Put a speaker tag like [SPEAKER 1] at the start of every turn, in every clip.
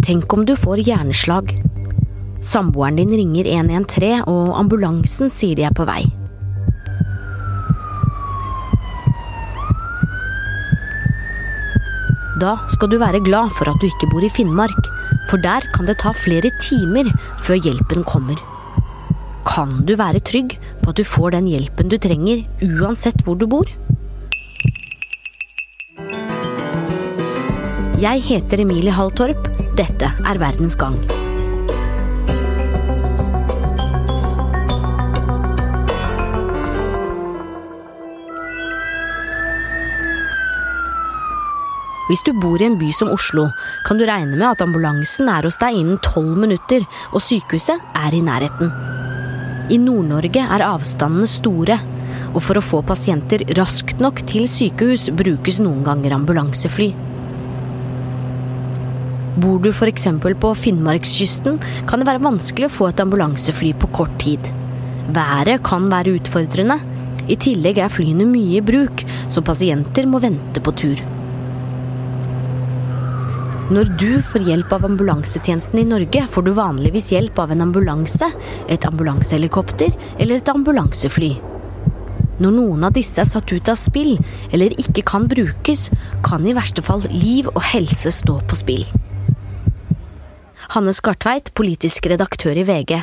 [SPEAKER 1] Tenk om du får hjerneslag. Samboeren din ringer 113, og ambulansen sier de er på vei. Da skal du være glad for at du ikke bor i Finnmark, for der kan det ta flere timer før hjelpen kommer. Kan du være trygg på at du får den hjelpen du trenger, uansett hvor du bor? Jeg heter Emilie Halltorp. Dette er Verdens gang. Hvis du bor i en by som Oslo, kan du regne med at ambulansen er hos deg innen tolv minutter, og sykehuset er i nærheten. I Nord-Norge er avstandene store, og for å få pasienter raskt nok til sykehus brukes noen ganger ambulansefly. Bor du f.eks. på Finnmarkskysten, kan det være vanskelig å få et ambulansefly på kort tid. Været kan være utfordrende. I tillegg er flyene mye i bruk, så pasienter må vente på tur. Når du får hjelp av ambulansetjenesten i Norge, får du vanligvis hjelp av en ambulanse, et ambulansehelikopter eller et ambulansefly. Når noen av disse er satt ut av spill, eller ikke kan brukes, kan i verste fall liv og helse stå på spill. Hanne Skartveit, politisk redaktør i VG.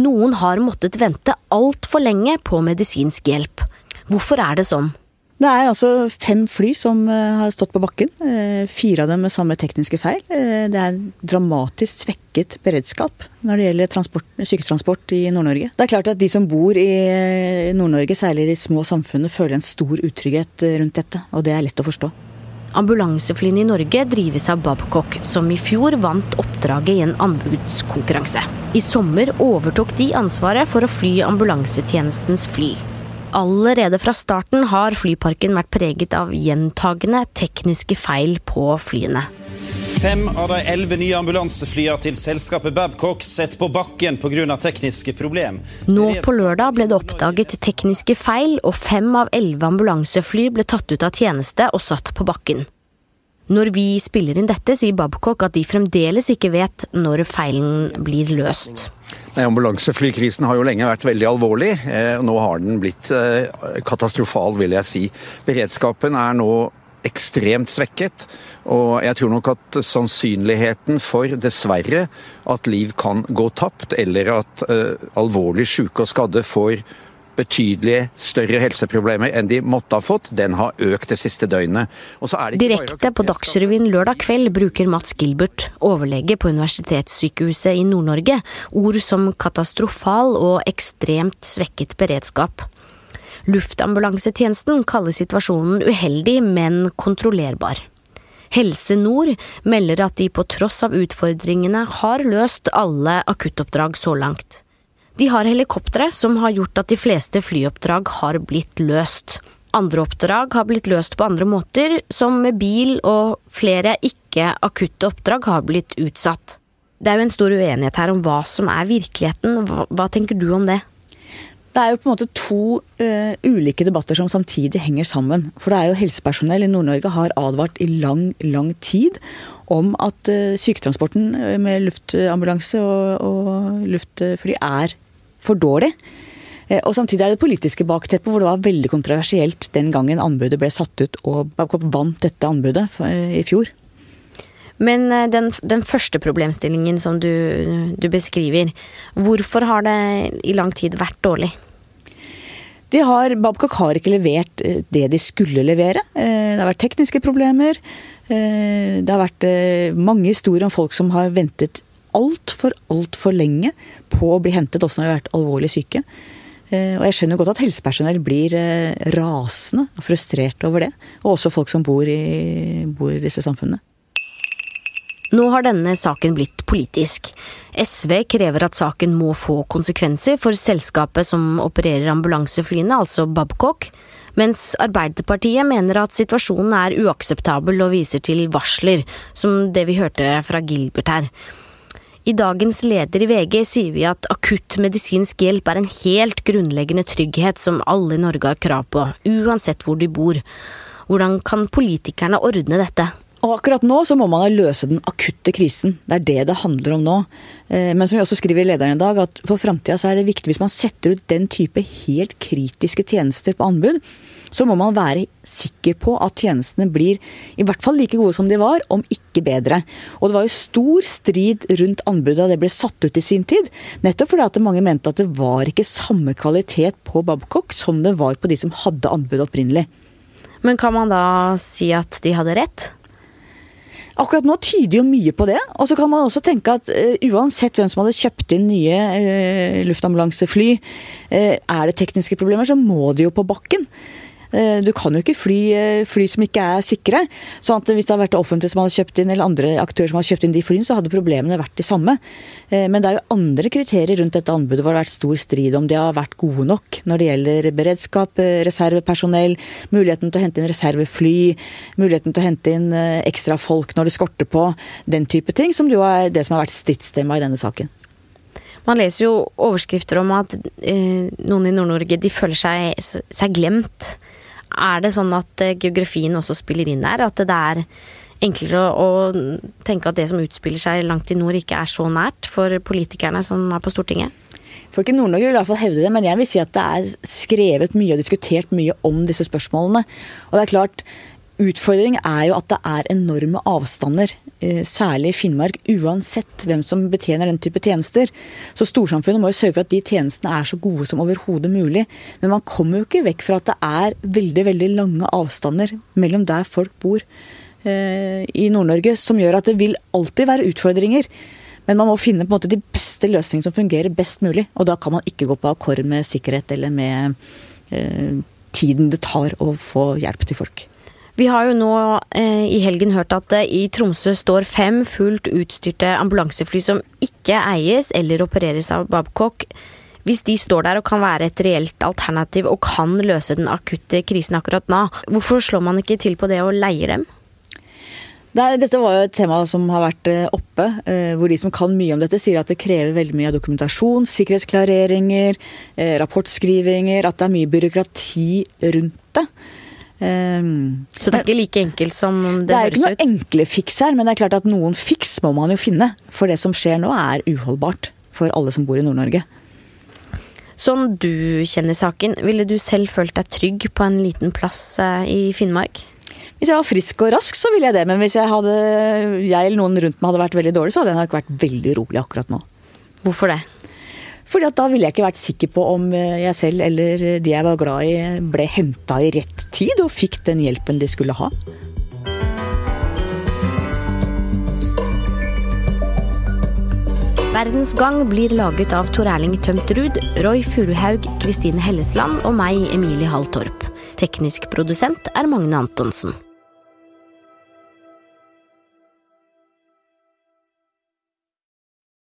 [SPEAKER 1] Noen har måttet vente altfor lenge på medisinsk hjelp. Hvorfor er det sånn?
[SPEAKER 2] Det er altså fem fly som eh, har stått på bakken. Eh, fire av dem med samme tekniske feil. Eh, det er dramatisk svekket beredskap når det gjelder transport, syketransport i Nord-Norge. Det er klart at de som bor i Nord-Norge, særlig i de små samfunnene, føler en stor utrygghet rundt dette. Og det er lett å forstå.
[SPEAKER 1] Ambulanseflyene i Norge drives av Babcock, som i fjor vant oppdraget i en anbudskonkurranse. I sommer overtok de ansvaret for å fly ambulansetjenestens fly. Allerede fra starten har flyparken vært preget av gjentagende tekniske feil på flyene.
[SPEAKER 3] Fem av de elleve nye ambulanseflyene til selskapet Babcock sett på bakken pga. tekniske problem.
[SPEAKER 1] Nå på lørdag ble det oppdaget tekniske feil, og fem av elleve ambulansefly ble tatt ut av tjeneste og satt på bakken. Når vi spiller inn dette, sier Babcock at de fremdeles ikke vet når feilen blir løst.
[SPEAKER 4] Nei, Ambulanseflykrisen har jo lenge vært veldig alvorlig. Eh, nå har den blitt eh, katastrofal, vil jeg si. Beredskapen er nå ekstremt svekket. Og jeg tror nok at sannsynligheten for, dessverre, at liv kan gå tapt, eller at uh, alvorlig syke og skadde får betydelige større helseproblemer enn de måtte ha fått, den har økt det siste døgnet.
[SPEAKER 1] Direkte på Dagsrevyen lørdag kveld bruker Mats Gilbert, overlege på Universitetssykehuset i Nord-Norge, ord som katastrofal og ekstremt svekket beredskap. Luftambulansetjenesten kaller situasjonen uheldig, men kontrollerbar. Helse Nord melder at de på tross av utfordringene har løst alle akuttoppdrag så langt. De har helikoptre som har gjort at de fleste flyoppdrag har blitt løst. Andre oppdrag har blitt løst på andre måter, som med bil, og flere ikke-akutte oppdrag har blitt utsatt. Det er jo en stor uenighet her om hva som er virkeligheten. Hva, hva tenker du om det?
[SPEAKER 2] Det er jo på en måte to uh, ulike debatter som samtidig henger sammen. For det er jo helsepersonell i Nord-Norge har advart i lang, lang tid om at uh, syketransporten med luftambulanse og, og luftfly er for dårlig. Eh, og Samtidig er det politiske bakteppet, hvor det var veldig kontroversielt den gangen anbudet ble satt ut og vant dette anbudet eh, i fjor.
[SPEAKER 1] Men eh, den, den første problemstillingen som du, du, beskriver, hvorfor har det i lang tid vært dårlig?
[SPEAKER 2] De har, Babcock har ikke levert det de skulle levere. Det har vært tekniske problemer. Det har vært mange historier om folk som har ventet altfor, altfor lenge på å bli hentet, også når de har vært alvorlig syke. Eh, og jeg skjønner godt at helsepersonell blir eh, rasende og frustrert over det. Og også folk som bor i, bor i disse samfunnene.
[SPEAKER 1] Nå har denne saken blitt politisk. SV krever at saken må få konsekvenser for selskapet som opererer ambulanseflyene, altså Babcock, mens Arbeiderpartiet mener at situasjonen er uakseptabel og viser til varsler, som det vi hørte fra Gilbert her. I dagens leder i VG sier vi at akutt medisinsk hjelp er en helt grunnleggende trygghet som alle i Norge har krav på, uansett hvor de bor. Hvordan kan politikerne ordne dette?
[SPEAKER 2] Og akkurat nå så må man løse den akutte krisen. Det er det det handler om nå. Eh, men som vi også skriver i lederen i dag, at for framtida så er det viktig hvis man setter ut den type helt kritiske tjenester på anbud, så må man være sikker på at tjenestene blir i hvert fall like gode som de var, om ikke bedre. Og det var jo stor strid rundt anbudet da det ble satt ut i sin tid. Nettopp fordi at mange mente at det var ikke samme kvalitet på Babcock som det var på de som hadde anbud opprinnelig.
[SPEAKER 1] Men kan man da si at de hadde rett?
[SPEAKER 2] Akkurat nå tyder jo mye på det. Og så kan man også tenke at uh, uansett hvem som hadde kjøpt inn nye uh, luftambulansefly, uh, er det tekniske problemer, så må de jo på bakken. Eh, du kan jo ikke fly eh, fly som ikke er sikre. Så at hvis det hadde vært det offentlige som hadde kjøpt inn, eller andre aktører som hadde kjøpt inn de flyene, så hadde problemene vært de samme. Eh, men det er jo andre kriterier rundt dette anbudet hvor det har vært stor strid om de har vært gode nok når det gjelder beredskap, reservepersonell, muligheten til å hente inn reservefly, muligheten til å hente inn ekstra folk når det skorter på, den type ting, som jo er det som har vært stridstema i denne saken.
[SPEAKER 1] Man leser jo overskrifter om at eh, noen i Nord-Norge de føler seg, seg glemt. Er det sånn at eh, geografien også spiller inn der? At det er enklere å, å tenke at det som utspiller seg langt i nord, ikke er så nært for politikerne som er på Stortinget?
[SPEAKER 2] Folk i Nord-Norge vil i hvert fall hevde det, men jeg vil si at det er skrevet mye og diskutert mye om disse spørsmålene. Og det er klart, Utfordring er jo at det er enorme avstander, eh, særlig i Finnmark, uansett hvem som betjener den type tjenester. Så storsamfunnet må jo sørge for at de tjenestene er så gode som overhodet mulig. Men man kommer jo ikke vekk fra at det er veldig, veldig lange avstander mellom der folk bor eh, i Nord-Norge, som gjør at det vil alltid være utfordringer. Men man må finne på en måte de beste løsningene som fungerer best mulig. Og da kan man ikke gå på akkord med sikkerhet eller med eh, tiden det tar å få hjelp til folk.
[SPEAKER 1] Vi har jo nå eh, i helgen hørt at det i Tromsø står fem fullt utstyrte ambulansefly som ikke eies eller opereres av Babcock. Hvis de står der og kan være et reelt alternativ og kan løse den akutte krisen akkurat nå, hvorfor slår man ikke til på det og leier dem?
[SPEAKER 2] Dette var jo et tema som har vært eh, oppe, eh, hvor de som kan mye om dette, sier at det krever veldig mye dokumentasjon, sikkerhetsklareringer, eh, rapportskrivinger, at det er mye byråkrati rundt det.
[SPEAKER 1] Um, så det er ikke like enkelt som det, høres ut?
[SPEAKER 2] Det er ikke noen enkle fiks her, men det er klart at noen fiks må man jo finne. For det som skjer nå er uholdbart for alle som bor i Nord-Norge.
[SPEAKER 1] Sånn du kjenner saken, ville du selv følt deg trygg på en liten plass eh, i Finnmark?
[SPEAKER 2] Hvis jeg var frisk og rask, så ville jeg det. Men hvis jeg, hadde, jeg eller noen rundt meg hadde vært veldig dårlig, så hadde jeg nok vært veldig urolig akkurat nå.
[SPEAKER 1] Hvorfor det?
[SPEAKER 2] Fordi at da ville jeg ikke vært sikker på om eh, jeg selv eller de jeg var glad i, ble henta i rett tid og fikk den hjelpen de skulle ha.
[SPEAKER 1] Verdens gang blir laget av Tor Erling Tømterud, Roy Furuhaug, Kristine Hellesland og meg, Emilie Hall Torp. Teknisk produsent er Magne Antonsen.